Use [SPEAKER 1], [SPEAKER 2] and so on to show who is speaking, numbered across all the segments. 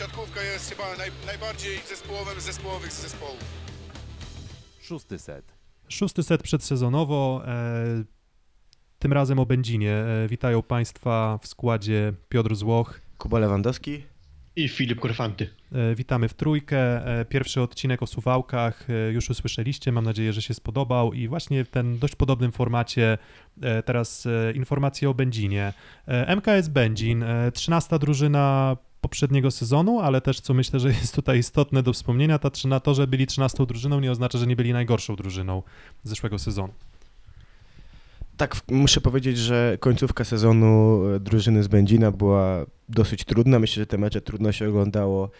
[SPEAKER 1] siatkówka jest chyba naj, najbardziej zespołowym z zespołowych z zespołów.
[SPEAKER 2] Szósty set.
[SPEAKER 3] Szósty set przedsezonowo, e, tym razem o Będzinie. E, witają Państwa w składzie Piotr Złoch.
[SPEAKER 4] Kuba Lewandowski.
[SPEAKER 5] I Filip Korfanty.
[SPEAKER 3] E, witamy w trójkę. E, pierwszy odcinek o Suwałkach e, już usłyszeliście, mam nadzieję, że się spodobał i właśnie w ten dość podobnym formacie teraz informacje o Będzinie. MKS Będzin, e, 13 drużyna poprzedniego sezonu, ale też co myślę, że jest tutaj istotne do wspomnienia, ta, trzyna- to, że byli 13 drużyną nie oznacza, że nie byli najgorszą drużyną zeszłego sezonu.
[SPEAKER 4] Tak, muszę powiedzieć, że końcówka sezonu e, drużyny z Będzina była dosyć trudna. Myślę, że te mecze trudno się oglądało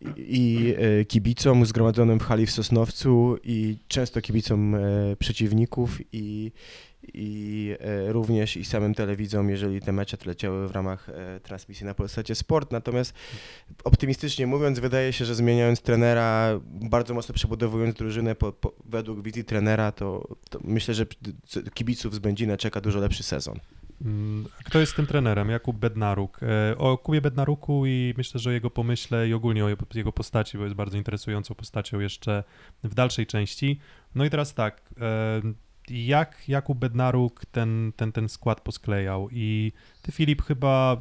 [SPEAKER 4] i, i e, kibicom zgromadzonym w hali w Sosnowcu i często kibicom e, przeciwników i, i e, również i samym telewidzom, jeżeli te mecze leciały w ramach e, transmisji na Polsacie Sport. Natomiast optymistycznie mówiąc, wydaje się, że zmieniając trenera, bardzo mocno przebudowując drużynę po, po, według wizji trenera, to, to myślę, że kibiców z Będzina czeka dużo lepszy sezon.
[SPEAKER 3] Mm, Kto jest tym trenerem? Jakub Bednaruk. E, O Kubie Bednaruku i myślę, że o jego pomyśle i ogólnie o jego- postaci, bo jest bardzo interesującą postacią jeszcze w dalszej części. No i teraz tak, jak Jakub Bednaruk ten, ten, ten skład posklejał i ty Filip chyba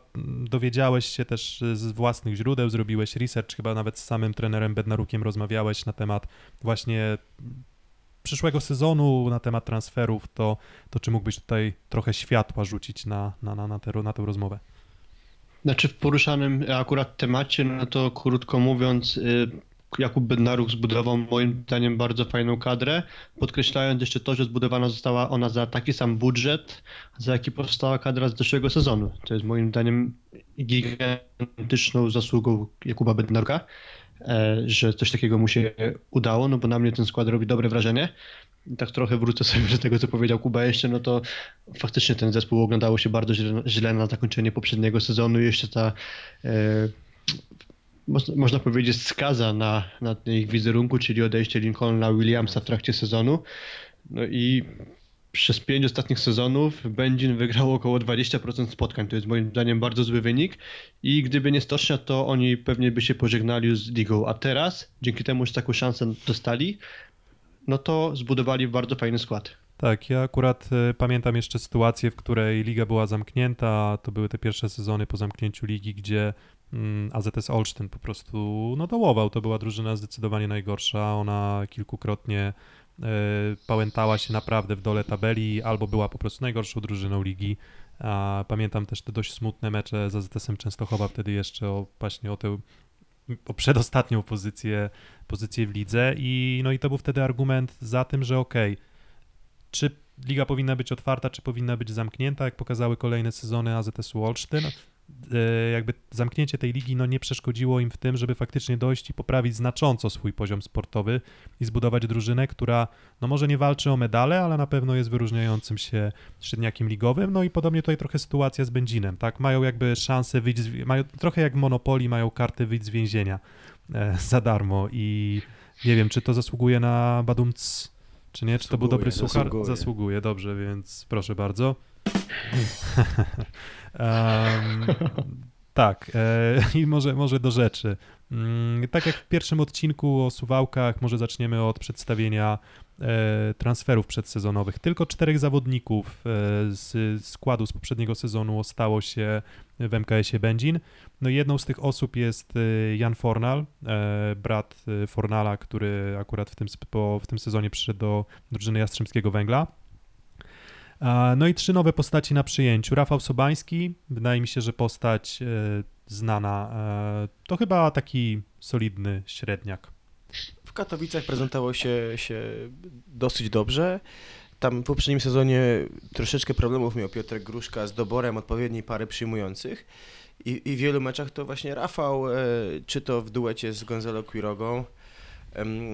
[SPEAKER 3] dowiedziałeś się też z własnych źródeł, zrobiłeś research, chyba nawet z samym trenerem Bednarukiem rozmawiałeś na temat właśnie przyszłego sezonu, na temat transferów, to, to czy mógłbyś tutaj trochę światła rzucić na, na, na, na, tę, na tę rozmowę?
[SPEAKER 5] Znaczy w poruszanym akurat temacie, no to krótko mówiąc, y, Jakub Bednaruk zbudował moim zdaniem bardzo fajną kadrę, podkreślając jeszcze to, że zbudowana została ona za taki sam budżet, za jaki powstała kadra z zeszłego sezonu. To jest moim zdaniem gigantyczną zasługą Jakuba Bednaruka, e, że coś takiego mu się udało, no bo na mnie ten skład robi dobre wrażenie. I tak trochę wrócę sobie do tego, co powiedział Kuba jeszcze, no to faktycznie ten zespół oglądało się bardzo źle, źle na zakończenie poprzedniego sezonu jeszcze ta e, można, powiedzieć skaza na, na ich wizerunku, czyli odejście Lincolna Williamsa w trakcie sezonu. No i przez pięć ostatnich sezonów Będzin wygrał około 20% spotkań. To jest moim zdaniem bardzo zły wynik i gdyby nie stocznia, to oni pewnie by się pożegnali z ligą. A teraz, dzięki temu, że taką szansę dostali, no to zbudowali bardzo fajny skład.
[SPEAKER 3] Tak, ja akurat e, pamiętam jeszcze sytuację, w której liga była zamknięta. To były te pierwsze sezony po zamknięciu ligi, gdzie AZS Olsztyn po prostu no, dołował. To była drużyna zdecydowanie najgorsza. Ona kilkukrotnie e, pałętała się naprawdę w dole tabeli, albo była po prostu najgorszą drużyną ligi. A pamiętam też te dość smutne mecze z AZS-em Częstochowa, wtedy jeszcze o, właśnie o tę o przedostatnią pozycję, pozycję w lidze i no i to był wtedy argument za tym, że okej, czy liga powinna być otwarta, czy powinna być zamknięta, jak pokazały kolejne sezony AZS-u Olsztyn. E, Jakby zamknięcie tej ligi no, nie przeszkodziło im w tym, żeby faktycznie dojść i poprawić znacząco swój poziom sportowy i zbudować drużynę, która no może nie walczy o medale, ale na pewno jest wyróżniającym się średniakiem ligowym. No i podobnie tutaj trochę sytuacja z Będzinem, tak? Mają jakby szansę wyjść, z, mają trochę jak Monopoli, mają karty wyjść z więzienia e, za darmo i nie wiem, czy to zasługuje na badumc, czy nie, czy to był dobry
[SPEAKER 4] Zasługuje,
[SPEAKER 3] suchar?
[SPEAKER 4] zasługuje.
[SPEAKER 3] Zasługuje, dobrze, więc proszę bardzo. Em, tak, e, i może, może do rzeczy. Mm, tak jak w pierwszym odcinku o Suwałkach, może zaczniemy od przedstawienia e, transferów przedsezonowych. Tylko czterech zawodników e, z składu z poprzedniego sezonu ostało się w MKS-ie Będzin. No jedną z tych osób jest e, Jan Fornal, e, brat e, Fornala, który akurat w tym, po, w tym sezonie przyszedł do drużyny Jastrzębskiego Węgla. No i trzy nowe postaci na przyjęciu. Rafał Sobański, wydaje mi się, że postać e, znana. E, to chyba taki solidny średniak.
[SPEAKER 4] W Katowicach prezentował się, się dosyć dobrze. Tam w poprzednim sezonie troszeczkę problemów miał Piotr Gruszka z doborem odpowiedniej pary przyjmujących. I, I w wielu meczach to właśnie Rafał, e, czy to w duecie z Gonzalo Quirogą,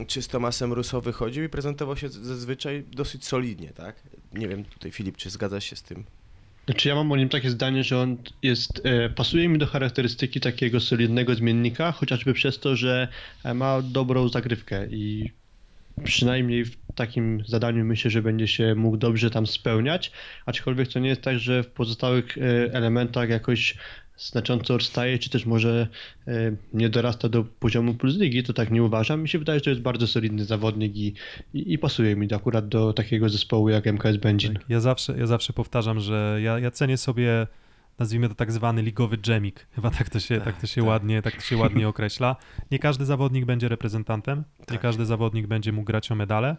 [SPEAKER 4] czy z Tomasem Russo wychodził i prezentował się zazwyczaj dosyć solidnie, tak? Nie wiem tutaj Filip, czy zgadzasz się z tym?
[SPEAKER 5] Znaczy ja mam o nim takie zdanie, że on jest, e, pasuje mi do charakterystyki takiego solidnego zmiennika, chociażby przez to, że e, ma dobrą zagrywkę i przynajmniej w takim zadaniu myślę, że będzie się mógł dobrze tam spełniać, aczkolwiek to nie jest tak, że w pozostałych e, elementach jakoś znacząco odstaje, czy też może e, nie dorasta do poziomu plus ligi, to tak nie uważam. Mi się wydaje, że to jest bardzo solidny zawodnik i, i, i pasuje mi to akurat do takiego zespołu jak MKS Będzin.
[SPEAKER 3] Tak, ja, zawsze, ja zawsze powtarzam, że ja, ja cenię sobie, nazwijmy to tak zwany ligowy dżemik. Chyba tak to się, tak, to się,
[SPEAKER 4] tak.
[SPEAKER 3] Ładnie, tak to się ładnie określa. Nie każdy zawodnik będzie reprezentantem, nie
[SPEAKER 4] Tak.
[SPEAKER 3] każdy zawodnik będzie mógł grać o medale,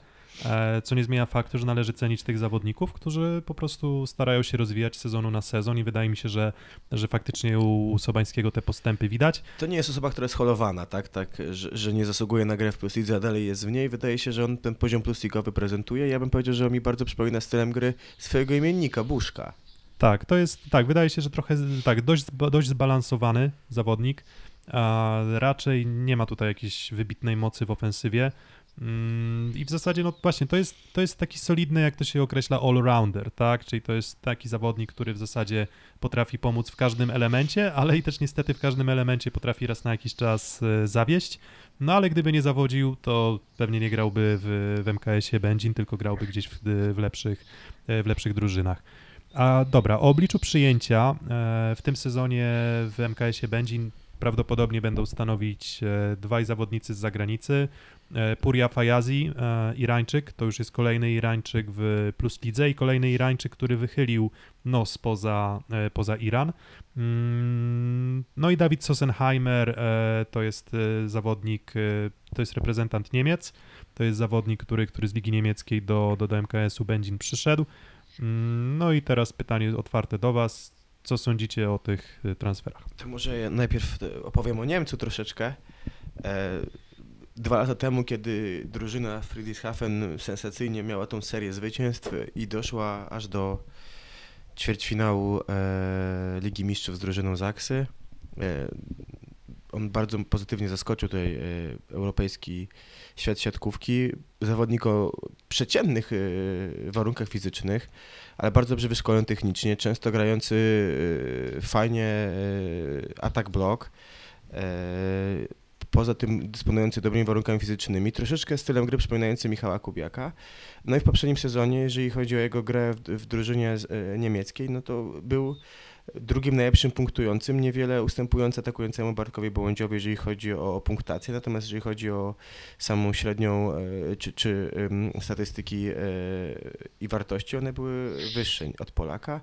[SPEAKER 3] co nie zmienia faktu, że należy cenić tych zawodników, którzy po prostu starają się rozwijać sezonu na sezon i wydaje mi się, że, że faktycznie u Sobańskiego te postępy widać.
[SPEAKER 4] To nie jest osoba, która jest holowana, tak, tak że, że nie zasługuje na grę w Plus Lidze, a dalej jest w niej. Wydaje się, że on ten poziom Plus Ligowy prezentuje. Ja bym powiedział, że on mi bardzo przypomina stylem gry swojego imiennika, Buszka.
[SPEAKER 3] Tak, to jest, tak, wydaje się, że trochę, tak, dość, dość zbalansowany zawodnik, a raczej nie ma tutaj jakiejś wybitnej mocy w ofensywie i w zasadzie, no właśnie, to jest, to jest taki solidny, jak to się określa, all-rounder, tak, czyli to jest taki zawodnik, który w zasadzie potrafi pomóc w każdym elemencie, ale i też niestety w każdym elemencie potrafi raz na jakiś czas e, zawieść, no ale gdyby nie zawodził, to pewnie nie grałby w, w MKS-ie Będzin, tylko grałby gdzieś w, w, lepszych, e, w lepszych drużynach. A dobra, o obliczu przyjęcia e, w tym sezonie w MKS-ie Będzin prawdopodobnie będą stanowić e, dwaj zawodnicy z zagranicy. E, Puria Fajazi, e, Irańczyk, to już jest kolejny Irańczyk w Plus Lidze i kolejny Irańczyk, który wychylił nos poza, poza Iran. Mm, No i Dawid Sossenheimer e, to jest zawodnik, to jest reprezentant Niemiec, to jest zawodnik, który, który z Ligi Niemieckiej do, do, do MKS-u Będzin przyszedł. Mm, No i teraz pytanie otwarte do Was. Co sądzicie o tych y, transferach?
[SPEAKER 4] To może ja najpierw e, opowiem o Niemcu troszeczkę. E, Dwa lata temu, kiedy drużyna Friedrichshafen sensacyjnie miała tą serię zwycięstw i doszła aż do ćwierćfinału e, Ligi Mistrzów z drużyną Zaksy, e, on bardzo pozytywnie zaskoczył tutaj e, europejski świat siatkówki. Zawodnik o przeciętnych e, warunkach fizycznych, ale bardzo dobrze wyszkolony technicznie, często grający e, fajnie atak blok. E, Poza tym dysponujący dobrymi warunkami fizycznymi, troszeczkę stylem gry przypominający Michała Kubiaka. No i w poprzednim sezonie, jeżeli chodzi o jego grę w, w drużynie niemieckiej, no to był drugim najlepszym punktującym, niewiele ustępujący atakującemu Bartkowi Bołędziowi, jeżeli chodzi o, o punktację, natomiast jeżeli chodzi o samą średnią e, czy, czy statystyki e, i wartości, one były wyższe od Polaka.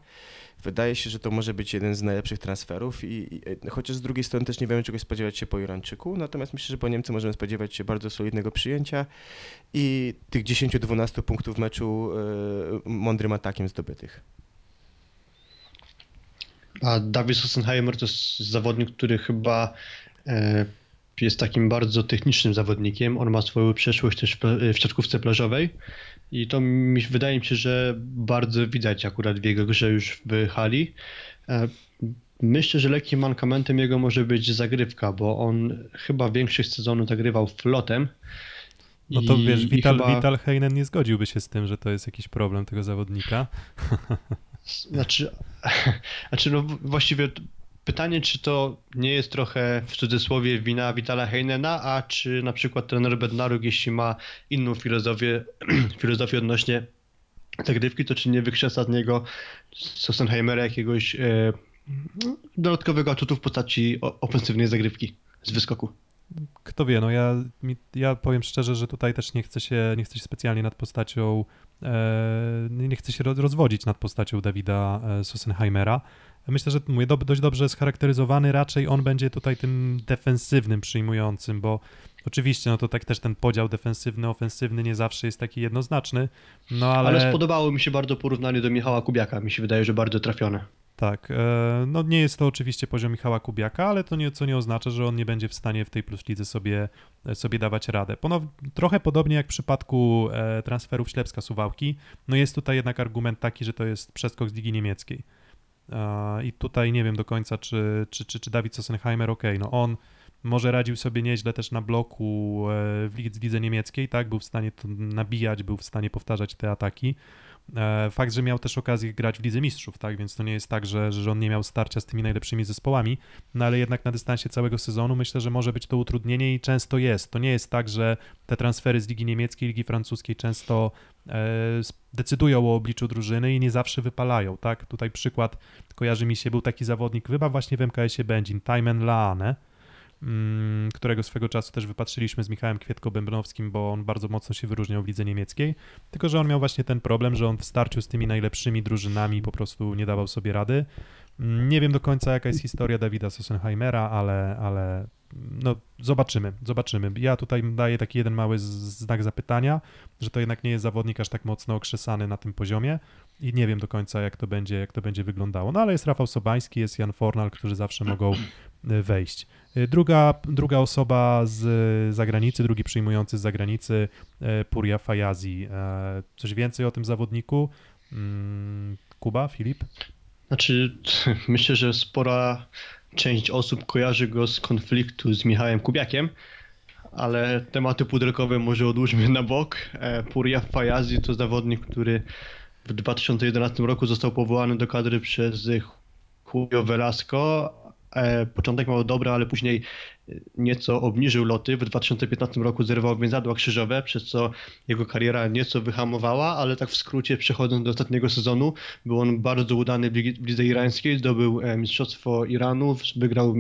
[SPEAKER 4] Wydaje się, że to może być jeden z najlepszych transferów, i, i e, chociaż z drugiej strony też nie wiemy czegoś spodziewać się po Irańczyku, natomiast myślę, że po Niemcy możemy spodziewać się bardzo solidnego przyjęcia i tych 10-12 punktów w meczu mądrym atakiem zdobytych.
[SPEAKER 5] A Dawid Sossenheimer to jest zawodnik, który chyba e, jest takim bardzo technicznym zawodnikiem. On ma swoją przeszłość też w siatkówce plażowej i to mi, wydaje mi się, że bardzo widać akurat w jego grze już w hali. E, Myślę, że lekkim mankamentem jego może być zagrywka, bo on chyba większość sezonu zagrywał flotem.
[SPEAKER 3] No to
[SPEAKER 5] I-
[SPEAKER 3] wiesz, Vital,
[SPEAKER 5] chyba-
[SPEAKER 3] Vital Heinen nie zgodziłby się z tym, że to jest jakiś problem tego zawodnika.
[SPEAKER 5] Znaczy, znaczy no właściwie pytanie, czy to nie jest trochę w cudzysłowie wina Vitala Heinena, a czy na przykład trener Bednaruk, jeśli ma inną filozofię, filozofię odnośnie zagrywki, to czy nie wykrzesa z niego Sossenheimera jakiegoś e, no, dodatkowego atutu w postaci ofensywnej zagrywki z wyskoku.
[SPEAKER 3] Kto wie, no ja, mi, ja powiem szczerze, że tutaj też nie chcę się, nie chcę się specjalnie nad postacią, e, nie chcę się roz- rozwodzić nad postacią Dawida e, Sossenheimera. Myślę, że mówię, do, dość dobrze scharakteryzowany, raczej on będzie tutaj tym defensywnym przyjmującym, bo oczywiście, no to tak też ten podział defensywny, ofensywny nie zawsze jest taki jednoznaczny, no ale...
[SPEAKER 5] Ale, spodobało mi się bardzo porównanie do Michała Kubiaka, mi się wydaje, że bardzo trafione.
[SPEAKER 3] Tak, e, no nie jest to oczywiście poziom Michała Kubiaka, ale to nie, co nie oznacza, że on nie będzie w stanie w tej plus lidze sobie, sobie dawać radę. Ponow, trochę podobnie jak w przypadku e, transferów Ślepska Suwałki, no jest tutaj jednak argument taki, że to jest przeskok z ligi niemieckiej. E, I tutaj nie wiem do końca, czy, czy, czy, czy Dawid Sossenheimer, okej, no on może radził sobie nieźle też na bloku e, w lidze niemieckiej, tak, był w stanie to nabijać, był w stanie powtarzać te ataki. E, Fakt, że miał też okazję grać w Lidze Mistrzów, tak, więc to nie jest tak, że, że on nie miał starcia z tymi najlepszymi zespołami, no ale jednak na dystansie całego sezonu myślę, że może być to utrudnienie i często jest. To nie jest tak, że te transfery z Ligi Niemieckiej, Ligi Francuskiej często e, decydują o obliczu drużyny i nie zawsze wypalają, tak? Tutaj przykład kojarzy mi się, był taki zawodnik, chyba właśnie w MKS-ie Będzin, Taimen Laane, którego swego czasu też wypatrzyliśmy z Michałem Kwietko-Bębnowskim, bo on bardzo mocno się wyróżniał w lidze niemieckiej, tylko że on miał właśnie ten problem, że on w starciu z tymi najlepszymi drużynami po prostu nie dawał sobie rady. Mm, Nie wiem do końca, jaka jest historia Dawida Sossenheimera, ale, ale no, zobaczymy, zobaczymy. Ja tutaj daję taki jeden mały znak zapytania, że to jednak nie jest zawodnik aż tak mocno okrzesany na tym poziomie i nie wiem do końca, jak to będzie, jak to będzie wyglądało. No ale jest Rafał Sobański, jest Jan Fornal, którzy zawsze mogą e, wejść. E, Druga, druga osoba z zagranicy, drugi przyjmujący z zagranicy, e, Puria Fajazi. E, Coś więcej o tym zawodniku? Mm, Kuba, Filip?
[SPEAKER 5] Znaczy, myślę, że spora część osób kojarzy go z konfliktu z Michałem Kubiakiem, ale tematy pudelkowe może odłóżmy na bok. E, Puria Fajazi to zawodnik, który w 2011 roku został powołany do kadry przez Julio Velasco. E, Początek miał dobry, ale później e, nieco obniżył loty. W 2015 roku zerwał więzadła krzyżowe, przez co jego kariera nieco wyhamowała, ale tak w skrócie przechodząc do ostatniego sezonu, był on bardzo udany w lidze irańskiej, zdobył e, mistrzostwo Iranu, wygrał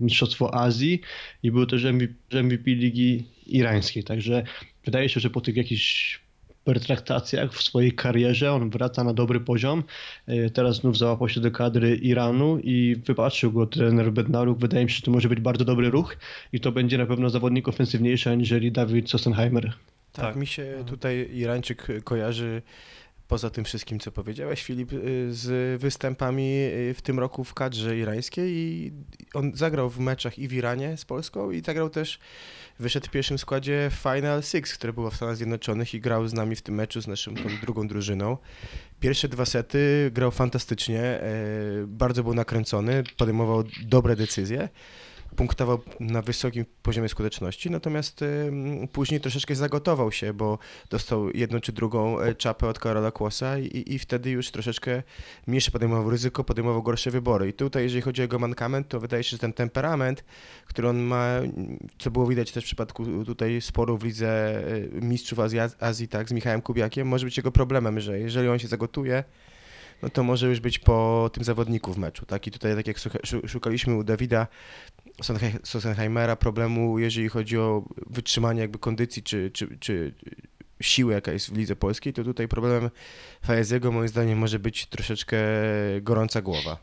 [SPEAKER 5] mistrzostwo Azji i był też MVP ligi irańskiej, także wydaje się, że po tych jakichś pertraktacjach w swojej karierze on wraca na dobry poziom. E, Teraz znów załapał się do kadry Iranu i wypatrzył go trener Bednaruk. Wydaje mi się, że to może być bardzo dobry ruch i to będzie na pewno zawodnik ofensywniejszy aniżeli Dawid Sossenheimer.
[SPEAKER 4] Tak,
[SPEAKER 3] Tak.
[SPEAKER 4] mi się tutaj Irańczyk kojarzy poza tym wszystkim, co powiedziałeś, Filip, y, z występami y, w tym roku w kadrze irańskiej i on zagrał w meczach i w Iranie z Polską i zagrał też, wyszedł w pierwszym składzie Final Six, które było w Stanach Zjednoczonych i grał z nami w tym meczu z naszą tą drugą drużyną. Pierwsze dwa sety grał fantastycznie, e, bardzo był nakręcony, podejmował dobre decyzje punktował na wysokim poziomie skuteczności, natomiast ym, później troszeczkę zagotował się, bo dostał jedną czy drugą e, czapę od Karola Kłosa i, i wtedy już troszeczkę mniejsze podejmował ryzyko, podejmował gorsze wybory. I tutaj, jeżeli chodzi o jego mankament, to wydaje się, że ten temperament, który on ma, co było widać też w przypadku tutaj sporu w lidze e, mistrzów Azji, Azji tak, z Michałem Kubiakiem, może być jego problemem, że jeżeli on się zagotuje, no to może już być po tym zawodniku w meczu, tak? I tutaj, tak jak szukaliśmy u Dawida Sossenhe- Sossenheimera problemu, jeżeli chodzi o wytrzymanie jakby kondycji czy, czy, czy siły, jaka jest w lidze polskiej, to tutaj problemem Fajeziego moim zdaniem może być troszeczkę gorąca głowa.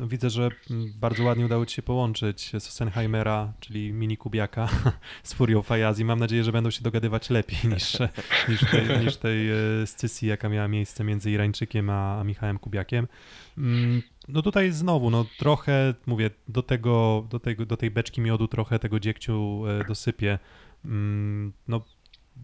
[SPEAKER 3] To widzę, że bardzo ładnie udało ci się połączyć Sossenheimera, czyli mini Kubiaka z Furią Fajazi. Mam nadzieję, że będą się dogadywać lepiej niż, niż, tej, niż tej e, scysji, jaka miała miejsce między Irańczykiem a, a Michałem Kubiakiem. Mm, No tutaj znowu, no trochę, mówię, do tego, do tego, do tej beczki miodu trochę tego dziegciu e, dosypię. Mm, No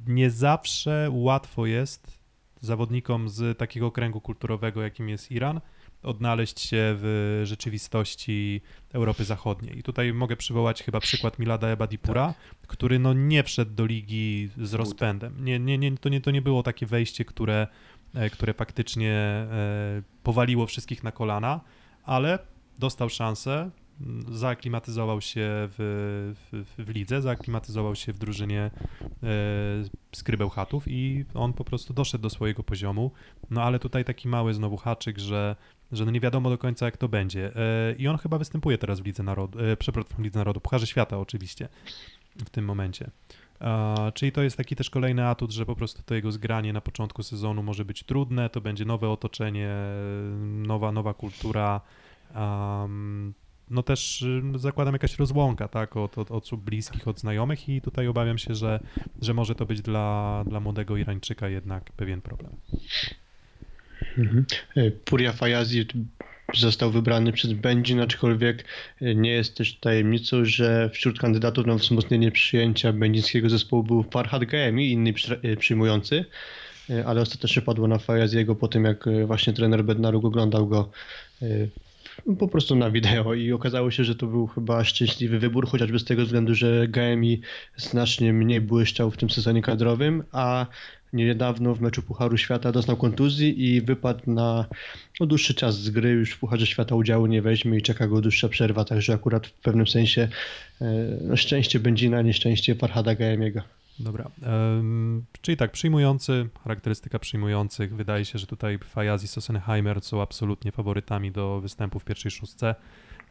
[SPEAKER 3] nie zawsze łatwo jest zawodnikom z takiego kręgu kulturowego, jakim jest Iran, odnaleźć się w rzeczywistości Europy Zachodniej. I tutaj mogę przywołać chyba przykład Milada Ebadipura, który no nie wszedł do ligi z rozpędem. Nie, nie, nie, to, nie, to nie było takie wejście, które, e, które faktycznie e, powaliło wszystkich na kolana, ale dostał szansę, zaaklimatyzował się w, w, w lidze, zaaklimatyzował się w drużynie e, skrybeł chatów i on po prostu doszedł do swojego poziomu. No ale tutaj taki mały znowu haczyk, że, że no nie wiadomo do końca jak to będzie. E, I on chyba występuje teraz w Lidze Narodu, e, przepraszam, w Lidze Narodu, Pucharze Świata oczywiście w tym momencie. Czyli to jest taki też kolejny atut, że po prostu to jego zgranie na początku sezonu może być trudne, to będzie nowe otoczenie, nowa, nowa kultura. No też zakładam jakaś rozłąka, tak, od, od osób bliskich, od znajomych i tutaj obawiam się, że, że może to być dla, dla młodego Irańczyka jednak pewien problem.
[SPEAKER 5] E, Puria Fajazi został wybrany przez Będzin, aczkolwiek e, nie jest też tajemnicą, że wśród kandydatów na wzmocnienie przyjęcia będzińskiego zespołu był Farhad Gaemi, inny e, przyjmujący, ale ostatecznie padło na Fajaziego po tym, jak właśnie trener Bednaruk oglądał go po prostu na wideo i okazało się, że to był chyba szczęśliwy wybór, chociażby z tego względu, że GMI znacznie mniej błyszczał w tym sezonie kadrowym, a niedawno w meczu Pucharu Świata dostał kontuzji i wypadł na no, dłuższy czas z gry, już w Pucharze Świata udziału nie weźmie i czeka go dłuższa przerwa, także akurat w pewnym sensie e, no, szczęście Będzina, nieszczęście Farhada Gaemiego.
[SPEAKER 3] Dobra. em, czyli tak, przyjmujący, charakterystyka przyjmujących. Wydaje się, że tutaj Fajaz i Sossenheimer są absolutnie faworytami do występu w pierwszej szóstce.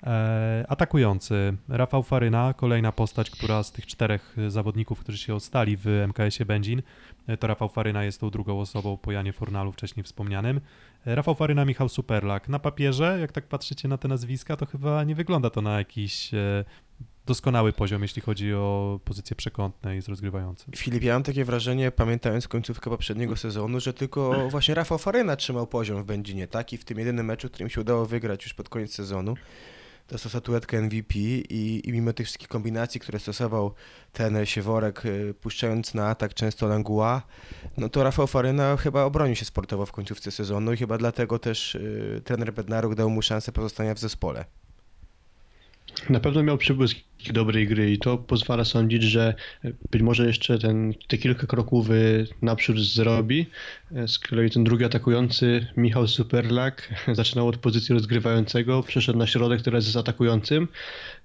[SPEAKER 3] E, atakujący. Rafał Faryna, kolejna postać, która z tych czterech zawodników, którzy się ostali w MKS-ie Będzin, e, to Rafał Faryna jest tą drugą osobą po Janie Fornalu wcześniej wspomnianym. E, Rafał Faryna, Michał Superlak. Na papierze, jak tak patrzycie na te nazwiska, to chyba nie wygląda to na jakiś e, doskonały poziom, jeśli chodzi o pozycje przekątne i z rozgrywającym.
[SPEAKER 4] Filip, ja mam takie wrażenie, pamiętając końcówkę poprzedniego sezonu, że tylko właśnie Rafał Faryna trzymał poziom w Będzinie, tak? I w tym jedynym meczu, którym się udało wygrać już pod koniec sezonu, dostał statuetkę MVP i, i mimo tych wszystkich kombinacji, które stosował trener Sieworek, y, puszczając na atak często Langua, no to Rafał Faryna chyba obronił się sportowo w końcówce sezonu i chyba dlatego też y, trener Bednaruk dał mu szansę pozostania w zespole.
[SPEAKER 5] Na pewno miał przybłyski dobrej gry i to pozwala sądzić, że być może jeszcze ten, te kilka kroków y, naprzód zrobi. Z kolei ten drugi atakujący, Michał Superlak, zaczynał od pozycji rozgrywającego, przeszedł na środek, teraz jest atakującym.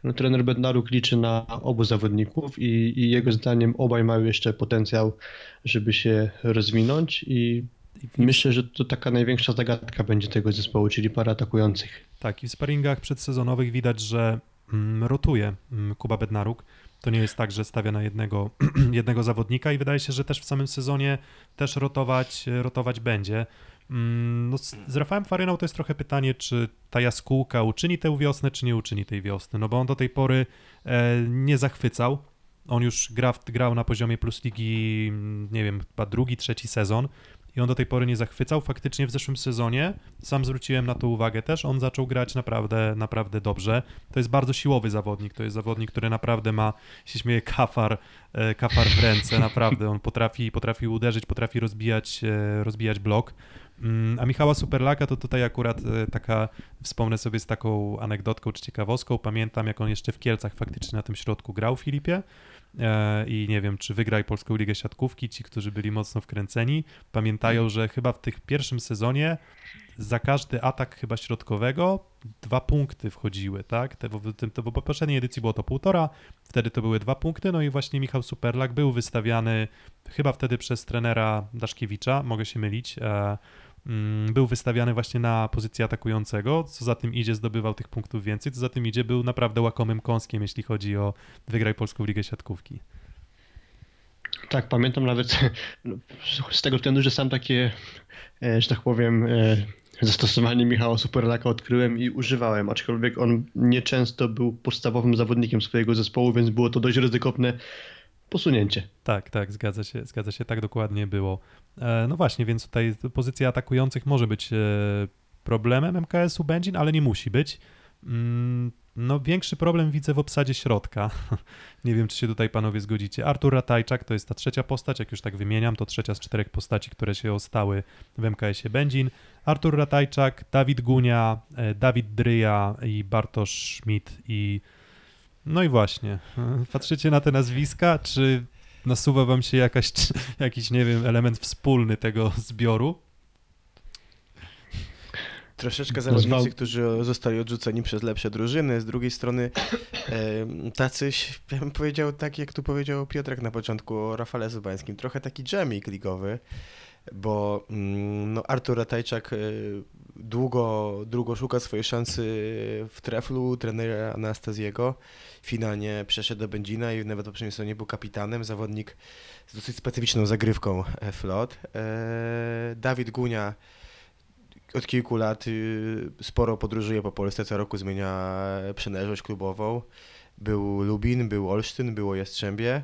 [SPEAKER 5] No, trener Bednaruk liczy na obu zawodników i, i jego zdaniem obaj mają jeszcze potencjał, żeby się rozwinąć i myślę, że to taka największa zagadka będzie tego zespołu, czyli para atakujących.
[SPEAKER 3] Tak, i w sparingach przedsezonowych widać, że rotuje mm, Kuba Bednaruk. To nie jest tak, że stawia na jednego, jednego zawodnika i wydaje się, że też w samym sezonie też rotować, rotować będzie. Mm, No z, Rafałem Faryną to jest trochę pytanie, czy ta jaskółka uczyni tę wiosnę, czy nie uczyni tej wiosny, no bo on do tej pory e, nie zachwycał. On już gra, grał na poziomie plus ligi, mm, nie wiem, chyba drugi, trzeci sezon i on do tej pory nie zachwycał. Faktycznie w zeszłym sezonie, sam zwróciłem na to uwagę też, on zaczął grać naprawdę, naprawdę dobrze. To jest bardzo siłowy zawodnik, to jest zawodnik, który naprawdę ma, się śmieje, kafar, e, kafar w ręce, naprawdę. On potrafi, potrafi uderzyć, potrafi rozbijać, e, rozbijać blok. Mm, A Michała Superlaka to tutaj akurat e, taka, wspomnę sobie z taką anegdotką czy ciekawostką, pamiętam jak on jeszcze w Kielcach faktycznie na tym środku grał Filipie i nie wiem, czy wygraj Polską Ligę Siatkówki, ci, którzy byli mocno wkręceni, pamiętają, że chyba w tych pierwszym sezonie za każdy atak chyba środkowego dwa punkty wchodziły, tak? Te, w, tym, to, po poprzedniej edycji było to półtora, wtedy to były dwa punkty, no i właśnie Michał Superlak był wystawiany chyba wtedy przez trenera Daszkiewicza, mogę się mylić, e, mm, był wystawiany właśnie na pozycję atakującego, co za tym idzie zdobywał tych punktów więcej, co za tym idzie był naprawdę łakomym kąskiem, jeśli chodzi o wygraj Polską Ligę Siatkówki.
[SPEAKER 5] Tak, pamiętam nawet no, z tego względu, że sam takie, e, że tak powiem, e, zastosowanie Michała Superlaka odkryłem i używałem, aczkolwiek on nieczęsto był podstawowym zawodnikiem swojego zespołu, więc było to dość ryzykowne posunięcie.
[SPEAKER 3] Tak, tak, zgadza się, zgadza się, tak dokładnie było. E, no właśnie, więc tutaj pozycja atakujących może być e, problemem MKS-u Będzin, ale nie musi być. Mm, no większy problem widzę w obsadzie środka. nie wiem, czy się tutaj panowie zgodzicie. Artur Ratajczak to jest ta trzecia postać, jak już tak wymieniam, to trzecia z czterech postaci, które się ostały w MKS-ie Będzin. Artur Ratajczak, Dawid Gunia, e, Dawid Dryja i Bartosz Schmidt i no i właśnie, patrzycie na te nazwiska, czy nasuwa wam się jakaś, jakiś, nie wiem, element wspólny tego zbioru?
[SPEAKER 4] Troszeczkę zawodnicy, którzy zostali odrzuceni przez lepsze drużyny, z drugiej strony tacyś, ja bym powiedział tak, jak tu powiedział Piotrek na początku o Rafale Zubańskim, trochę taki dżemik ligowy, bo mm, no, Artur Ratajczak e, długo, długo szuka swojej szansy w treflu trenera Anastazjego. Finalnie przeszedł do Będzina i nawet w poprzednim sezonie był kapitanem, zawodnik z dosyć specyficzną zagrywką e, flot. E, Dawid Gunia od kilku lat y, sporo podróżuje po Polsce, co roku zmienia przynależność klubową. Był Lubin, był Olsztyn, było Jastrzębie.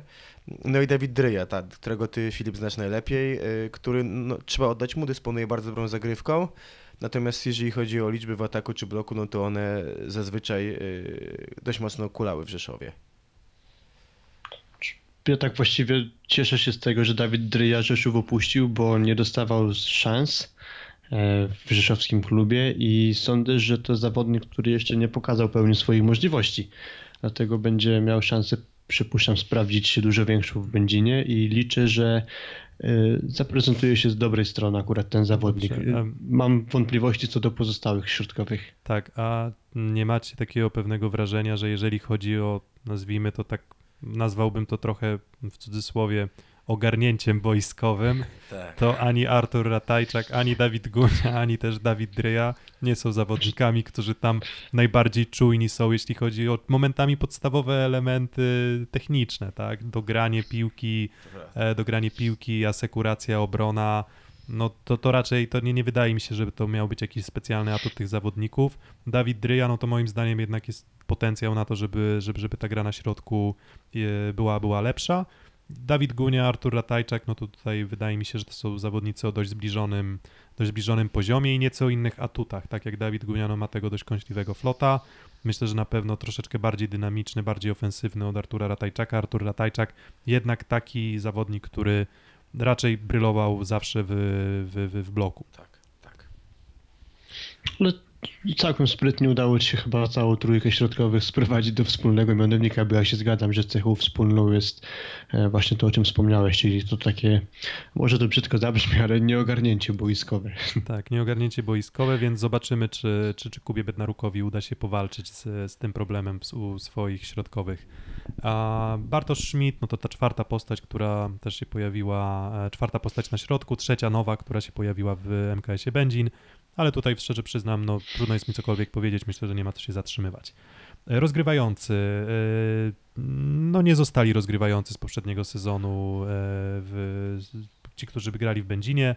[SPEAKER 4] No i Dawid Dryja, ta, którego ty, Filip, znasz najlepiej, który, no, trzeba oddać mu, dysponuje bardzo dobrą zagrywką. Natomiast jeżeli chodzi o liczby w ataku czy bloku, no to one zazwyczaj y, dość mocno kulały w Rzeszowie.
[SPEAKER 5] Ja tak właściwie cieszę się z tego, że Dawid Dryja Rzeszów opuścił, bo nie dostawał szans e, w rzeszowskim klubie i sądzę, że to zawodnik, który jeszcze nie pokazał pełni swoich możliwości. Dlatego będzie miał szansę, przypuszczam, sprawdzić się dużo większą w Będzinie i liczę, że zaprezentuje się z dobrej strony akurat ten zawodnik.
[SPEAKER 3] A-
[SPEAKER 5] Mam wątpliwości co do pozostałych środkowych.
[SPEAKER 3] Tak, a nie macie takiego pewnego wrażenia, że jeżeli chodzi o, nazwijmy to tak nazwałbym to trochę w cudzysłowie ogarnięciem boiskowym,
[SPEAKER 4] Tak.
[SPEAKER 3] to ani Artur Ratajczak, ani Dawid Gunia, ani też Dawid Dryja nie są zawodnikami, którzy tam najbardziej czujni są, jeśli chodzi o momentami podstawowe elementy techniczne, tak? Dogranie piłki, e, dogranie piłki, asekuracja, obrona, no to, to raczej to nie, nie wydaje mi się, żeby to miał być jakiś specjalny atut tych zawodników. Dawid Dryja, no to moim zdaniem jednak jest potencjał na to, żeby, żeby, żeby ta gra na środku e, była, była lepsza. Dawid Gunia, Artur Ratajczak, no to tutaj wydaje mi się, że to są zawodnicy o dość zbliżonym, dość zbliżonym poziomie i nieco innych atutach. Tak jak Dawid Gunia no ma tego dość kąśliwego flota. Myślę, że na pewno troszeczkę bardziej dynamiczny, bardziej ofensywny od Artura Ratajczaka. Artur Ratajczak jednak taki zawodnik, który raczej brylował zawsze w, w, w, w bloku.
[SPEAKER 4] Tak, tak.
[SPEAKER 5] No, całkiem sprytnie udało ci się chyba całą trójkę środkowych sprowadzić do wspólnego mianownika, bo ja się zgadzam, że cechą wspólną jest e, właśnie to, o czym wspomniałeś, czyli to takie, może to brzydko zabrzmi, ale nieogarnięcie boiskowe.
[SPEAKER 3] Tak, nieogarnięcie boiskowe, więc zobaczymy, czy, czy, czy Kubie Bednarukowi uda się powalczyć z, z tym problemem u swoich środkowych. A Bartosz Schmidt, no to ta czwarta postać, która też się pojawiła, e, czwarta postać na środku, trzecia nowa, która się pojawiła w MKS-ie Będzin, ale tutaj szczerze przyznam, no trudno jest mi cokolwiek powiedzieć, myślę, że nie ma co się zatrzymywać. E, Rozgrywający, e, no nie zostali rozgrywający z poprzedniego sezonu, e, w, ci, którzy wygrali w Będzinie,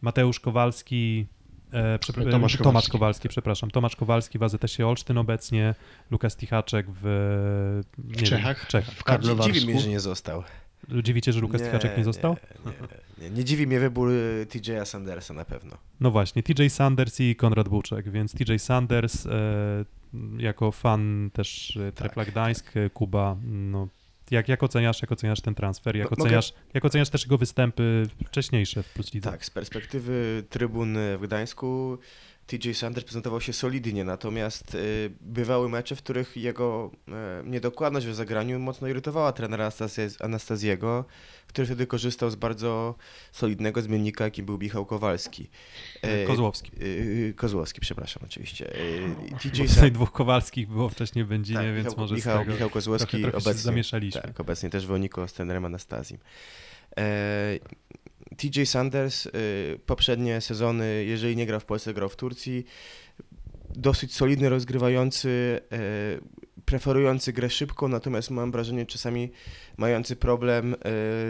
[SPEAKER 3] Mateusz Kowalski, e, przepra-
[SPEAKER 5] Tomasz Kowalski.
[SPEAKER 3] Tomasz Kowalski, przepraszam, Tomasz Kowalski w AZS-ie Olsztyn obecnie, Lukas Tichaczek w, wiem,
[SPEAKER 5] Czechach?
[SPEAKER 3] w Czechach.
[SPEAKER 5] W Karlowarsku.
[SPEAKER 4] dziwi mnie, że nie został.
[SPEAKER 3] Dziwi cię, że Lukas Tichaczek nie został?
[SPEAKER 4] Nie, nie, nie, nie dziwi mnie wybór y, TJ'a Sandersa na pewno.
[SPEAKER 3] No właśnie, TJ Sanders i Konrad Buczek, więc TJ Sanders e, jako fan też e, Trepla
[SPEAKER 4] Tak,
[SPEAKER 3] Gdańsk, e, Kuba, no jak, jak oceniasz, jak oceniasz ten transfer, jak
[SPEAKER 4] mogę-
[SPEAKER 3] oceniasz, jak oceniasz też jego występy wcześniejsze w Plus Lidze?
[SPEAKER 4] Tak, z perspektywy trybun w Gdańsku TJ Sanders prezentował się solidnie, natomiast y, bywały mecze, w których jego y, niedokładność w zagraniu mocno irytowała trenera Anastazje- Anastaziego, który wtedy korzystał z bardzo solidnego zmiennika, jakim był Michał Kowalski.
[SPEAKER 3] E,
[SPEAKER 4] Y,
[SPEAKER 3] Kozłowski.
[SPEAKER 4] Kozłowski, przepraszam oczywiście.
[SPEAKER 3] Bo
[SPEAKER 4] TJ
[SPEAKER 3] tutaj dwóch Kowalskich było wcześniej w Będzinie,
[SPEAKER 4] Tak,
[SPEAKER 3] więc
[SPEAKER 4] Michał,
[SPEAKER 3] może
[SPEAKER 4] Michał,
[SPEAKER 3] z tego
[SPEAKER 4] Michał Kozłowski
[SPEAKER 3] trochę, trochę
[SPEAKER 4] obecnie,
[SPEAKER 3] zamieszaliśmy.
[SPEAKER 4] tak, obecnie też w Oniko z trenerem Anastazim. TJ Sanders y, poprzednie sezony, jeżeli nie grał w Polsce, grał w Turcji. Dosyć solidny, rozgrywający, e, preferujący grę szybką, natomiast mam wrażenie czasami mający problem e,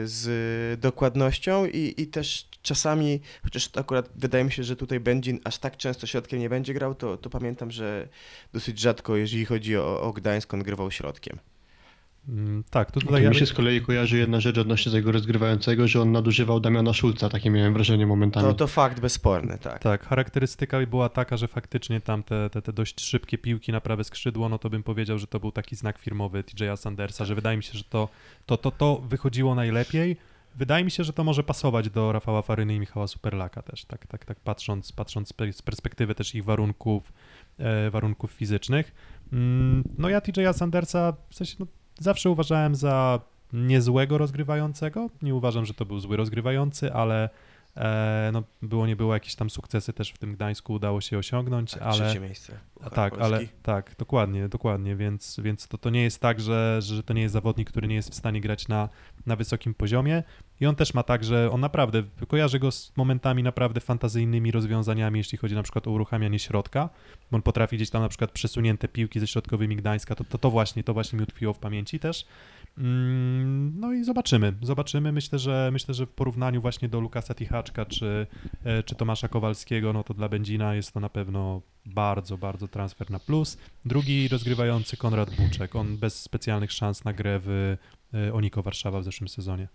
[SPEAKER 4] z dokładnością i, i też czasami, chociaż akurat wydaje mi się, że tutaj Będzin aż tak często środkiem nie będzie grał, to, to pamiętam, że dosyć rzadko, jeżeli chodzi o, o Gdańsk, on grywał środkiem.
[SPEAKER 3] Mm, Tak, to
[SPEAKER 5] To
[SPEAKER 3] tutaj
[SPEAKER 5] mi się z kolei kojarzy jedna rzecz odnośnie tego rozgrywającego, że on nadużywał Damiana Szulca, takie miałem wrażenie momentami.
[SPEAKER 4] To, to fakt bezsporny, tak.
[SPEAKER 3] Tak, charakterystyka była taka, że faktycznie tam te, te, te dość szybkie piłki na prawe skrzydło, no to bym powiedział, że to był taki znak firmowy TJ'a Sandersa, że wydaje mi się, że to, to, to, to wychodziło najlepiej. Wydaje mi się, że to może pasować do Rafała Faryny i Michała Superlaka też, tak, tak, tak patrząc, patrząc z perspektywy też ich warunków, e, warunków fizycznych. Mm, no ja TJ'a Sandersa w sensie no, zawsze uważałem za niezłego rozgrywającego. Nie uważam, że to był zły rozgrywający, ale e, no, było nie było jakieś tam sukcesy też w tym Gdańsku udało się osiągnąć,
[SPEAKER 4] tak
[SPEAKER 3] ale
[SPEAKER 4] Trzecie miejsce.
[SPEAKER 3] tak, ale
[SPEAKER 4] Polski.
[SPEAKER 3] tak, dokładnie, dokładnie, więc, więc to, to nie jest tak, że, że to nie jest zawodnik, który nie jest w stanie grać na, na wysokim poziomie i on też ma tak, że on naprawdę, kojarzy go z momentami naprawdę fantazyjnymi rozwiązaniami, jeśli chodzi na przykład o uruchamianie środka, bo on potrafi gdzieś tam na przykład przesunięte piłki ze środkowymi Gdańska, to, to, to właśnie, to właśnie mi utkwiło w pamięci też. Mm, No i zobaczymy, zobaczymy, myślę, że myślę, że w porównaniu właśnie do Lukasa Tichaczka czy, e, czy Tomasza Kowalskiego, no to dla Będzina jest to na pewno bardzo, bardzo transfer na plus. Drugi rozgrywający Konrad Buczek, on bez specjalnych szans na grę w e, Oniko Warszawa w zeszłym sezonie.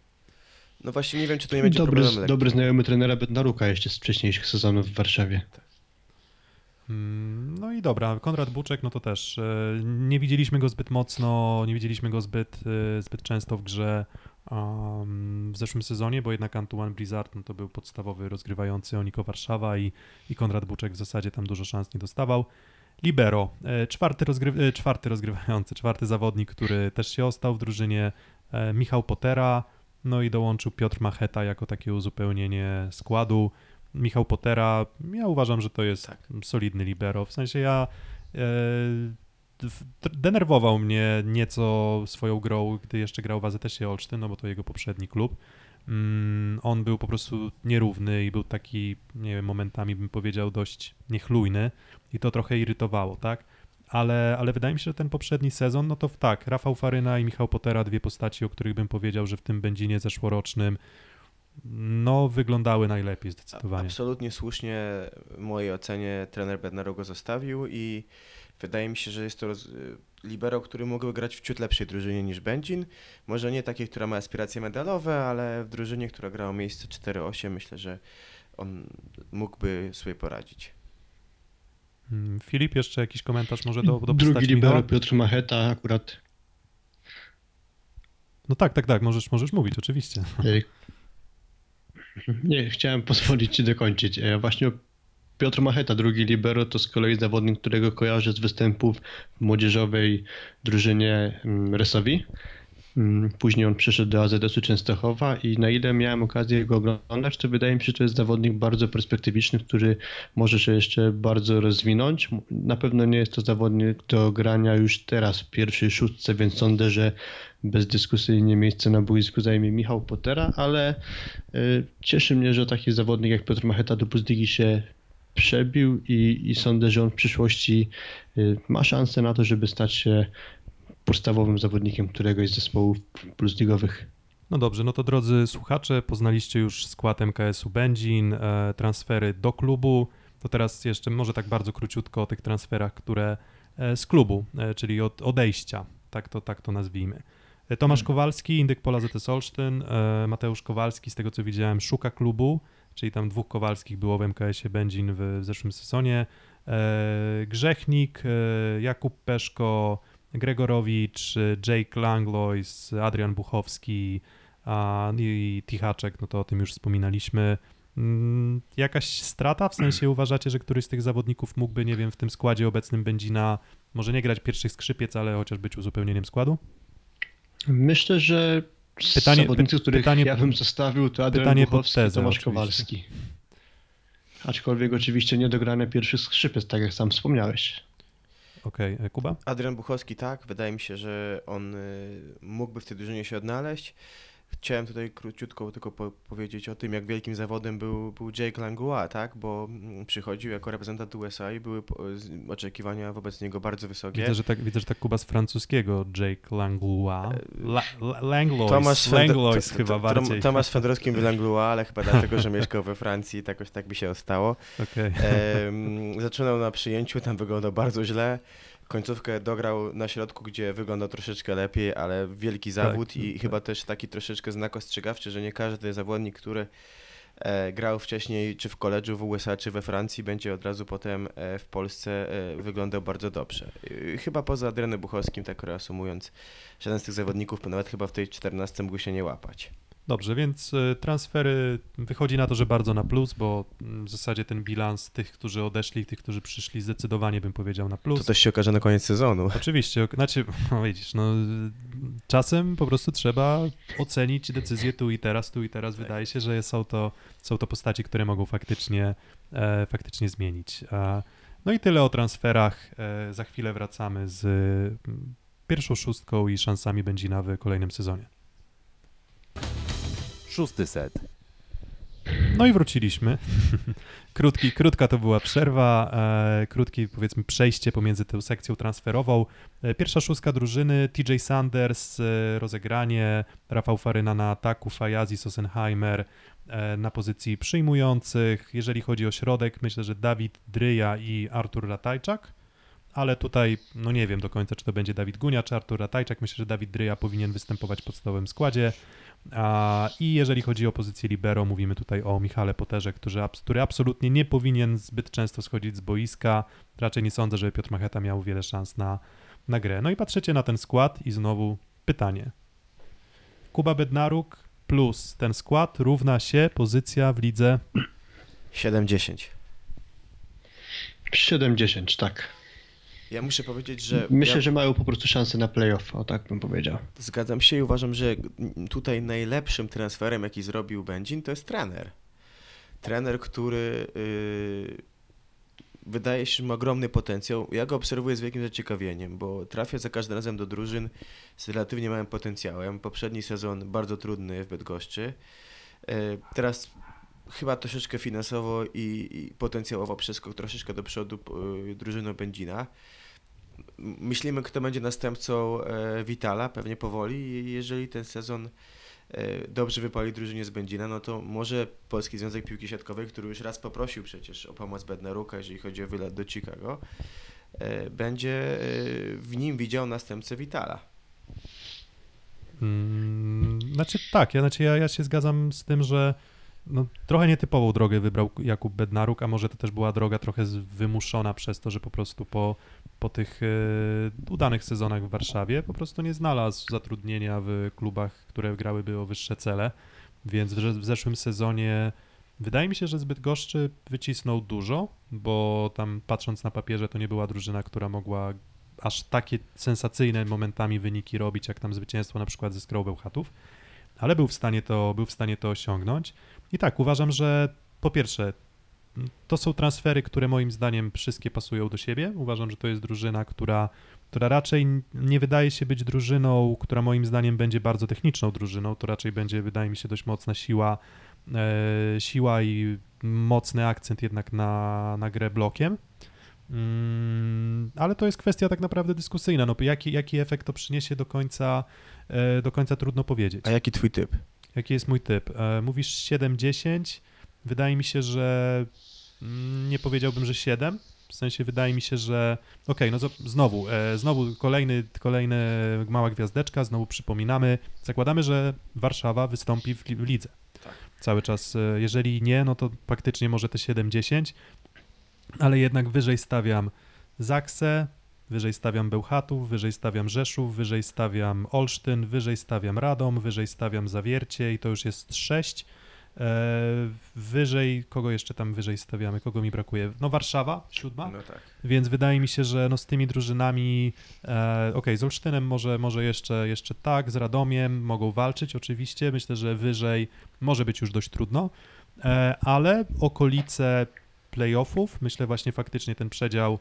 [SPEAKER 4] No właśnie nie wiem, czy to nie będzie
[SPEAKER 5] dobry,
[SPEAKER 4] problemem lekkim.
[SPEAKER 5] dobry znajomy trenera Bednaruka jeszcze z wcześniejszych sezonów w Warszawie.
[SPEAKER 3] Mm, No i dobra, Konrad Buczek, no to też e, nie widzieliśmy go zbyt mocno, nie widzieliśmy go zbyt, e, zbyt często w grze um, w zeszłym sezonie, bo jednak Antoine Blizzard no to był podstawowy rozgrywający Oniko Warszawa i, i Konrad Buczek w zasadzie tam dużo szans nie dostawał. Libero, e, czwarty, rozgry, czwarty rozgrywający, czwarty zawodnik, który też się ostał w drużynie, Michał Potera, no i dołączył Piotr Macheta jako takie uzupełnienie składu. Michał Potera, ja uważam, że to jest
[SPEAKER 4] Tak.
[SPEAKER 3] solidny libero. W sensie ja e, denerwował mnie nieco swoją grą, gdy jeszcze grał w AZS-ie Olsztyn, no bo to jego poprzedni klub. Mm, on był po prostu nierówny i był taki, nie wiem, momentami bym powiedział dość niechlujny i to trochę irytowało, tak? Ale, ale wydaje mi się, że ten poprzedni sezon, no to tak, Rafał Faryna i Michał Potera, dwie postaci, o których bym powiedział, że w tym Będzinie zeszłorocznym, no wyglądały najlepiej zdecydowanie.
[SPEAKER 4] Absolutnie słusznie w mojej ocenie trener Bednaro go zostawił i wydaje mi się, że jest to roz... libero, który mógłby grać w ciut lepszej drużynie niż Będzin. Może nie takiej, która ma aspiracje medalowe, ale w drużynie, która grała miejsce 4-8 myślę, że on mógłby sobie poradzić.
[SPEAKER 3] Mm, Filip, jeszcze jakiś komentarz może do, do
[SPEAKER 5] Drugi libero? Piotr Macheta akurat
[SPEAKER 3] No tak, tak, tak, możesz, możesz mówić, oczywiście.
[SPEAKER 5] e, Nie, chciałem pozwolić ci dokończyć. E, Właśnie Piotr Macheta, drugi libero, to z kolei zawodnik, którego kojarzę z występów w młodzieżowej drużynie mm, Resowi. Mm, Później on przyszedł do AZS-u Częstochowa i na ile miałem okazję go oglądać, to wydaje mi się, że to jest zawodnik bardzo perspektywiczny, który może się jeszcze bardzo rozwinąć. Na pewno nie jest to zawodnik do grania już teraz w pierwszej szóstce, więc sądzę, że bezdyskusyjnie miejsce na boisku zajmie Michał Potera, ale y, cieszy mnie, że taki zawodnik jak Piotr Macheta do Puzdigi się przebił i, i sądzę, że on w przyszłości y, ma szansę na to, żeby stać się podstawowym zawodnikiem któregoś z zespołów plusligowych.
[SPEAKER 3] No dobrze, no to drodzy słuchacze, poznaliście już skład MKS-u Będzin, e, transfery do klubu. To teraz jeszcze może tak bardzo króciutko o tych transferach, które e, z klubu, e, czyli od odejścia, tak to, tak to nazwijmy. Tomasz Kowalski, Indyk Pola ZS Olsztyn, Mateusz Kowalski, z tego co widziałem, szuka klubu, czyli tam dwóch Kowalskich było w MKS-ie Będzin w, w zeszłym sezonie. Grzechnik, Jakub Peszko, Gregorowicz, Jake Langlois, Adrian Buchowski, a i Tichaczek, no to o tym już wspominaliśmy. Mm, Jakaś strata? W sensie uważacie, że któryś z tych zawodników mógłby, nie wiem, w tym składzie obecnym Będzina może nie grać pierwszych skrzypiec, ale chociaż być uzupełnieniem składu?
[SPEAKER 5] Myślę, że z
[SPEAKER 3] Pytanie-
[SPEAKER 5] zawodników, których
[SPEAKER 3] pytanie-
[SPEAKER 5] ja bym zostawił, to Adrian
[SPEAKER 3] pytanie
[SPEAKER 5] Buchowski
[SPEAKER 3] tezę
[SPEAKER 5] Tomasz
[SPEAKER 3] oczywiście.
[SPEAKER 5] Kowalski. Aczkolwiek oczywiście niedograne pierwszych skrzypiec, tak jak sam wspomniałeś.
[SPEAKER 3] Okej, e, Kuba?
[SPEAKER 4] Adrian Buchowski tak, wydaje mi się, że on y, mógłby w tej drużynie się odnaleźć. Chciałem tutaj króciutko tylko po powiedzieć o tym, jak wielkim zawodem był, był Jake Langlois, tak? Bo mm, przychodził jako reprezentant USA i były oczekiwania wobec niego bardzo wysokie.
[SPEAKER 3] Widzę, że tak, widzę, że tak Kuba z francuskiego, Jake Langlois. La, la, Langlois,
[SPEAKER 4] Tomasz,
[SPEAKER 3] Langlois chyba bardziej.
[SPEAKER 4] Tomasz Fedorowski mówi Langlois, ale chyba dlatego, że mieszkał we Francji, tak jakoś tak by się ostało.
[SPEAKER 3] Okej.
[SPEAKER 4] Em, zaczynał na przyjęciu, tam wyglądał bardzo źle. Końcówkę dograł na środku, gdzie wyglądał troszeczkę lepiej, ale wielki zawód i
[SPEAKER 3] tak.
[SPEAKER 4] chyba też taki troszeczkę znak ostrzegawczy, że nie każdy zawodnik, który e, grał wcześniej czy w koledżu w USA, czy we Francji, będzie od razu potem e, w Polsce e, wyglądał bardzo dobrze. Chyba poza Adrianem Buchowskim, tak reasumując, żaden z tych zawodników nawet chyba w tej 14 mógł się nie łapać.
[SPEAKER 3] Dobrze, więc y, transfery wychodzi na to, że bardzo na plus, bo mm, w zasadzie ten bilans tych, którzy odeszli, tych, którzy przyszli, zdecydowanie bym powiedział na plus.
[SPEAKER 4] To też się okaże na koniec sezonu.
[SPEAKER 3] Oczywiście, znaczy, no widzisz, no, czasem po prostu trzeba ocenić decyzję tu i teraz, tu i teraz. Wydaje się, że są to, są to postaci, które mogą faktycznie, e, faktycznie zmienić. E, no i tyle o transferach. E, za chwilę wracamy z mm, pierwszą szóstką i szansami Będzina w kolejnym sezonie.
[SPEAKER 2] Szósty set.
[SPEAKER 3] No i wróciliśmy. Krótki, krótka to była przerwa, e, krótkie powiedzmy przejście pomiędzy tą sekcją transferową. E, pierwsza szóstka drużyny, TJ Sanders, e, rozegranie, Rafał Faryna na ataku, Fajazi, Sossenheimer e, na pozycji przyjmujących. Jeżeli chodzi o środek, myślę, że Dawid Dryja i Artur Ratajczak, ale tutaj no nie wiem do końca, czy to będzie Dawid Gunia, czy Artur Ratajczak. Myślę, że Dawid Dryja powinien występować w podstawowym składzie. A, I jeżeli chodzi o pozycję libero, mówimy tutaj o Michale Poterze, który, który absolutnie nie powinien zbyt często schodzić z boiska. Raczej nie sądzę, żeby Piotr Macheta miał wiele szans na, na grę. No i patrzycie na ten skład i znowu pytanie. Kuba Bednaruk plus ten skład równa się pozycja w lidze
[SPEAKER 4] 7-10.
[SPEAKER 5] 7-10, tak.
[SPEAKER 4] Ja muszę powiedzieć, że.
[SPEAKER 5] Myślę,
[SPEAKER 4] ja...
[SPEAKER 5] że mają po prostu szansę na playoff, o tak bym powiedział.
[SPEAKER 4] Zgadzam się i uważam, że tutaj najlepszym transferem, jaki zrobił Będzin, to jest trener. Trener, który yy, wydaje się, że ma ogromny potencjał. Ja go obserwuję z wielkim zaciekawieniem, bo trafia za każdym razem do drużyn z relatywnie małym potencjałem. Poprzedni sezon bardzo trudny w Bydgoszczy. E, Teraz chyba troszeczkę finansowo i, i potencjałowo przeskok troszeczkę do przodu e, drużyną Będzina. Myślimy, kto będzie następcą e, Witala, pewnie powoli. Jeżeli ten sezon e, dobrze wypali drużynie z Będzina, no to może Polski Związek Piłki Siatkowej, który już raz poprosił przecież o pomoc Bednaruka, jeżeli chodzi o wylet do Chicago, e, będzie e, w nim widział następcę Witala.
[SPEAKER 3] Mm, Znaczy tak, ja, znaczy ja, ja się zgadzam z tym, że no, trochę nietypową drogę wybrał Jakub Bednaruk, a może to też była droga trochę wymuszona przez to, że po prostu po, po tych e, udanych sezonach w Warszawie po prostu nie znalazł zatrudnienia w klubach, które grałyby o wyższe cele, więc w, w zeszłym sezonie wydaje mi się, że zbyt goszczy wycisnął dużo, bo tam patrząc na papierze to nie była drużyna, która mogła aż takie sensacyjne momentami wyniki robić, jak tam zwycięstwo na przykład ze Skrą Bełchatów, ale był w stanie to, był w stanie to osiągnąć. I tak, uważam, że po pierwsze, to są transfery, które moim zdaniem wszystkie pasują do siebie. Uważam, że to jest drużyna, która, która raczej nie wydaje się być drużyną, która moim zdaniem będzie bardzo techniczną drużyną. To raczej będzie, wydaje mi się, dość mocna siła, e, siła i mocny akcent jednak na, na grę blokiem. Mm, ale to jest kwestia tak naprawdę dyskusyjna. No, jaki, jaki efekt to przyniesie do końca, e, do końca trudno powiedzieć.
[SPEAKER 4] A jaki twój typ?
[SPEAKER 3] Jaki jest mój typ? E, Mówisz 7-10. Wydaje mi się, że mm, nie powiedziałbym, że 7. W sensie wydaje mi się, że okej, no zo- znowu, e, znowu kolejny, kolejny mała gwiazdeczka, znowu przypominamy, zakładamy, że Warszawa wystąpi w, li- w lidze.
[SPEAKER 4] Tak.
[SPEAKER 3] Cały czas, e, jeżeli nie, no to faktycznie może te 7-10, ale jednak wyżej stawiam Zaksę, wyżej stawiam Bełchatów, wyżej stawiam Rzeszów, wyżej stawiam Olsztyn, wyżej stawiam Radom, wyżej stawiam Zawiercie i to już jest 6. E, wyżej, kogo jeszcze tam wyżej stawiamy, kogo mi brakuje? No Warszawa, siódma,
[SPEAKER 4] No tak.
[SPEAKER 3] więc wydaje mi się, że no z tymi drużynami, e, okej, z Olsztynem może, może jeszcze, jeszcze tak, z Radomiem mogą walczyć oczywiście, myślę, że wyżej może być już dość trudno, e, ale okolice playoffów, myślę właśnie faktycznie ten przedział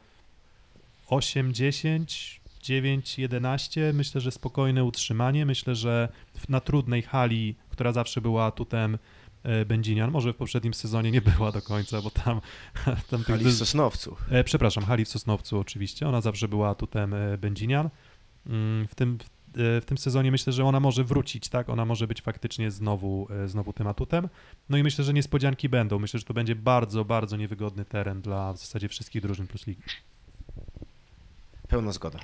[SPEAKER 3] 8, 10, 9, 11, myślę, że spokojne utrzymanie, myślę, że w- na trudnej hali, która zawsze była atutem e, Będzinian, może w poprzednim sezonie nie była do końca, bo tam, tam tych
[SPEAKER 4] Ali
[SPEAKER 3] dy-
[SPEAKER 4] z Sosnowcu.
[SPEAKER 3] E, przepraszam, hali w Sosnowcu oczywiście. Ona zawsze była atutem e, Będzinian. Mm, W tym, w, w tym sezonie myślę, że ona może wrócić, tak? Ona może być faktycznie znowu, znowu tym atutem. No i myślę, że niespodzianki będą. Myślę, że to będzie bardzo, bardzo niewygodny teren dla w zasadzie wszystkich drużyn plus ligi.
[SPEAKER 4] Pełna zgoda.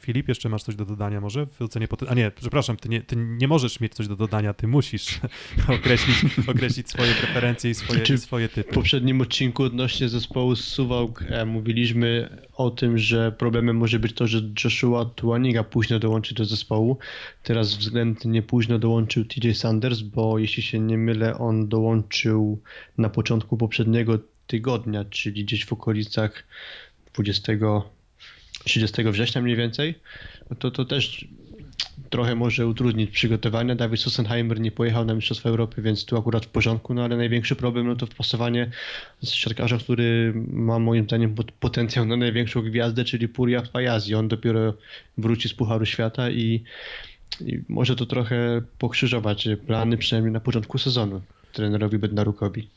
[SPEAKER 3] Filip, jeszcze masz coś do dodania może w ocenie poten- A nie, przepraszam, ty nie, ty nie możesz mieć coś do dodania, ty musisz określić, określić swoje preferencje i swoje,
[SPEAKER 5] Czy-
[SPEAKER 3] i swoje
[SPEAKER 5] W
[SPEAKER 3] typy.
[SPEAKER 5] poprzednim odcinku odnośnie zespołu z Suwałk e, mówiliśmy o tym, że problemem może być to, że Joshua Tuaniga późno dołączy do zespołu. Teraz względnie późno dołączył TJ Sanders, bo jeśli się nie mylę, on dołączył na początku poprzedniego tygodnia, czyli gdzieś w okolicach 20, 30 września mniej więcej. To, to też trochę może utrudnić przygotowania. Dawid Sossenheimer nie pojechał na Mistrzostwa Europy, więc tu akurat w porządku, no ale największy problem no to wpasowanie z siatkarza, który ma moim zdaniem pot- potencjał na największą gwiazdę, czyli Puria Fajazi. On dopiero wróci z Pucharu Świata i, i może to trochę pokrzyżować plany, przynajmniej na początku sezonu trenerowi Bednarukowi.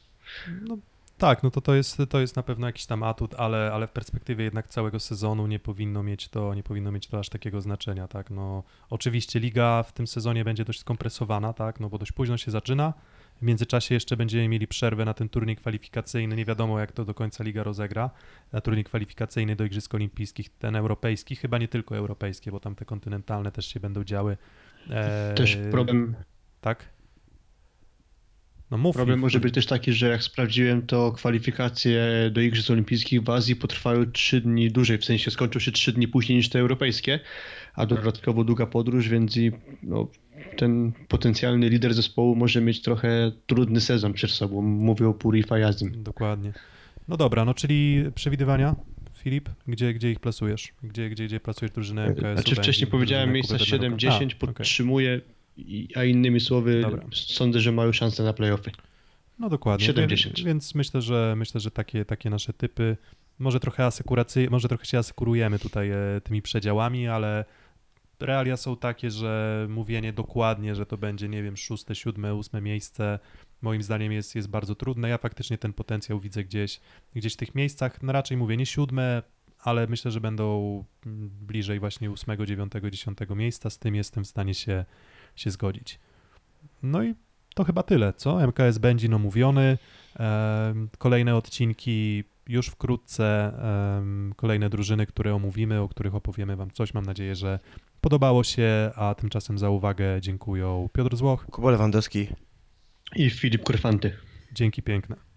[SPEAKER 3] No, tak, no to to jest, to jest na pewno jakiś tam atut, ale, ale w perspektywie jednak całego sezonu nie powinno mieć to, nie powinno mieć to aż takiego znaczenia, tak, no oczywiście liga w tym sezonie będzie dość skompresowana, tak, no bo dość późno się zaczyna, w międzyczasie jeszcze będziemy mieli przerwę na ten turniej kwalifikacyjny, nie wiadomo jak to do końca liga rozegra, na turniej kwalifikacyjny do Igrzysk Olimpijskich, ten europejski, chyba nie tylko europejskie, bo tam te kontynentalne też się będą działy. E,
[SPEAKER 5] Też problem,
[SPEAKER 3] Tak? No mów.
[SPEAKER 5] problem może być też taki, że jak sprawdziłem, to kwalifikacje do Igrzysk Olimpijskich w Azji potrwają 3 dni dłużej, w sensie skończą się 3 dni później niż te europejskie, a dodatkowo długa podróż, więc i no, ten potencjalny lider zespołu może mieć trochę trudny sezon przed sobą. Mówię o Puri Fajazim.
[SPEAKER 3] Dokładnie. No dobra, no czyli przewidywania, Filip, gdzie, gdzie ich plasujesz? Gdzie, gdzie, gdzie plasujesz drużynę MKS-u?
[SPEAKER 5] Znaczy wcześniej powiedziałem miejsca 7-10, podtrzymuję, a innymi słowy
[SPEAKER 3] Dobra.
[SPEAKER 5] sądzę, że mają szansę na playoffy.
[SPEAKER 3] No dokładnie.
[SPEAKER 5] 70.
[SPEAKER 3] Więc, więc myślę, że myślę, że takie, takie nasze typy, może trochę może trochę się asekurujemy tutaj e, tymi przedziałami, ale realia są takie, że mówienie dokładnie, że to będzie, nie wiem, szóste, siódme, ósme miejsce, moim zdaniem jest, jest bardzo trudne. Ja faktycznie ten potencjał widzę gdzieś, gdzieś w tych miejscach. No raczej mówię, nie siódme, ale myślę, że będą mm, bliżej właśnie ósmego, dziewiątego, dziesiątego miejsca. Z tym jestem w stanie się, się zgodzić. No i to chyba tyle, co? MKS będzie omówiony. Em, Kolejne odcinki już wkrótce. Kolejne drużyny, które omówimy, o których opowiemy Wam coś. Mam nadzieję, że podobało się, a tymczasem za uwagę dziękuję Piotr Złoch.
[SPEAKER 4] Kuba Lewandowski.
[SPEAKER 5] I Filip Kurfanty.
[SPEAKER 3] Dzięki piękne.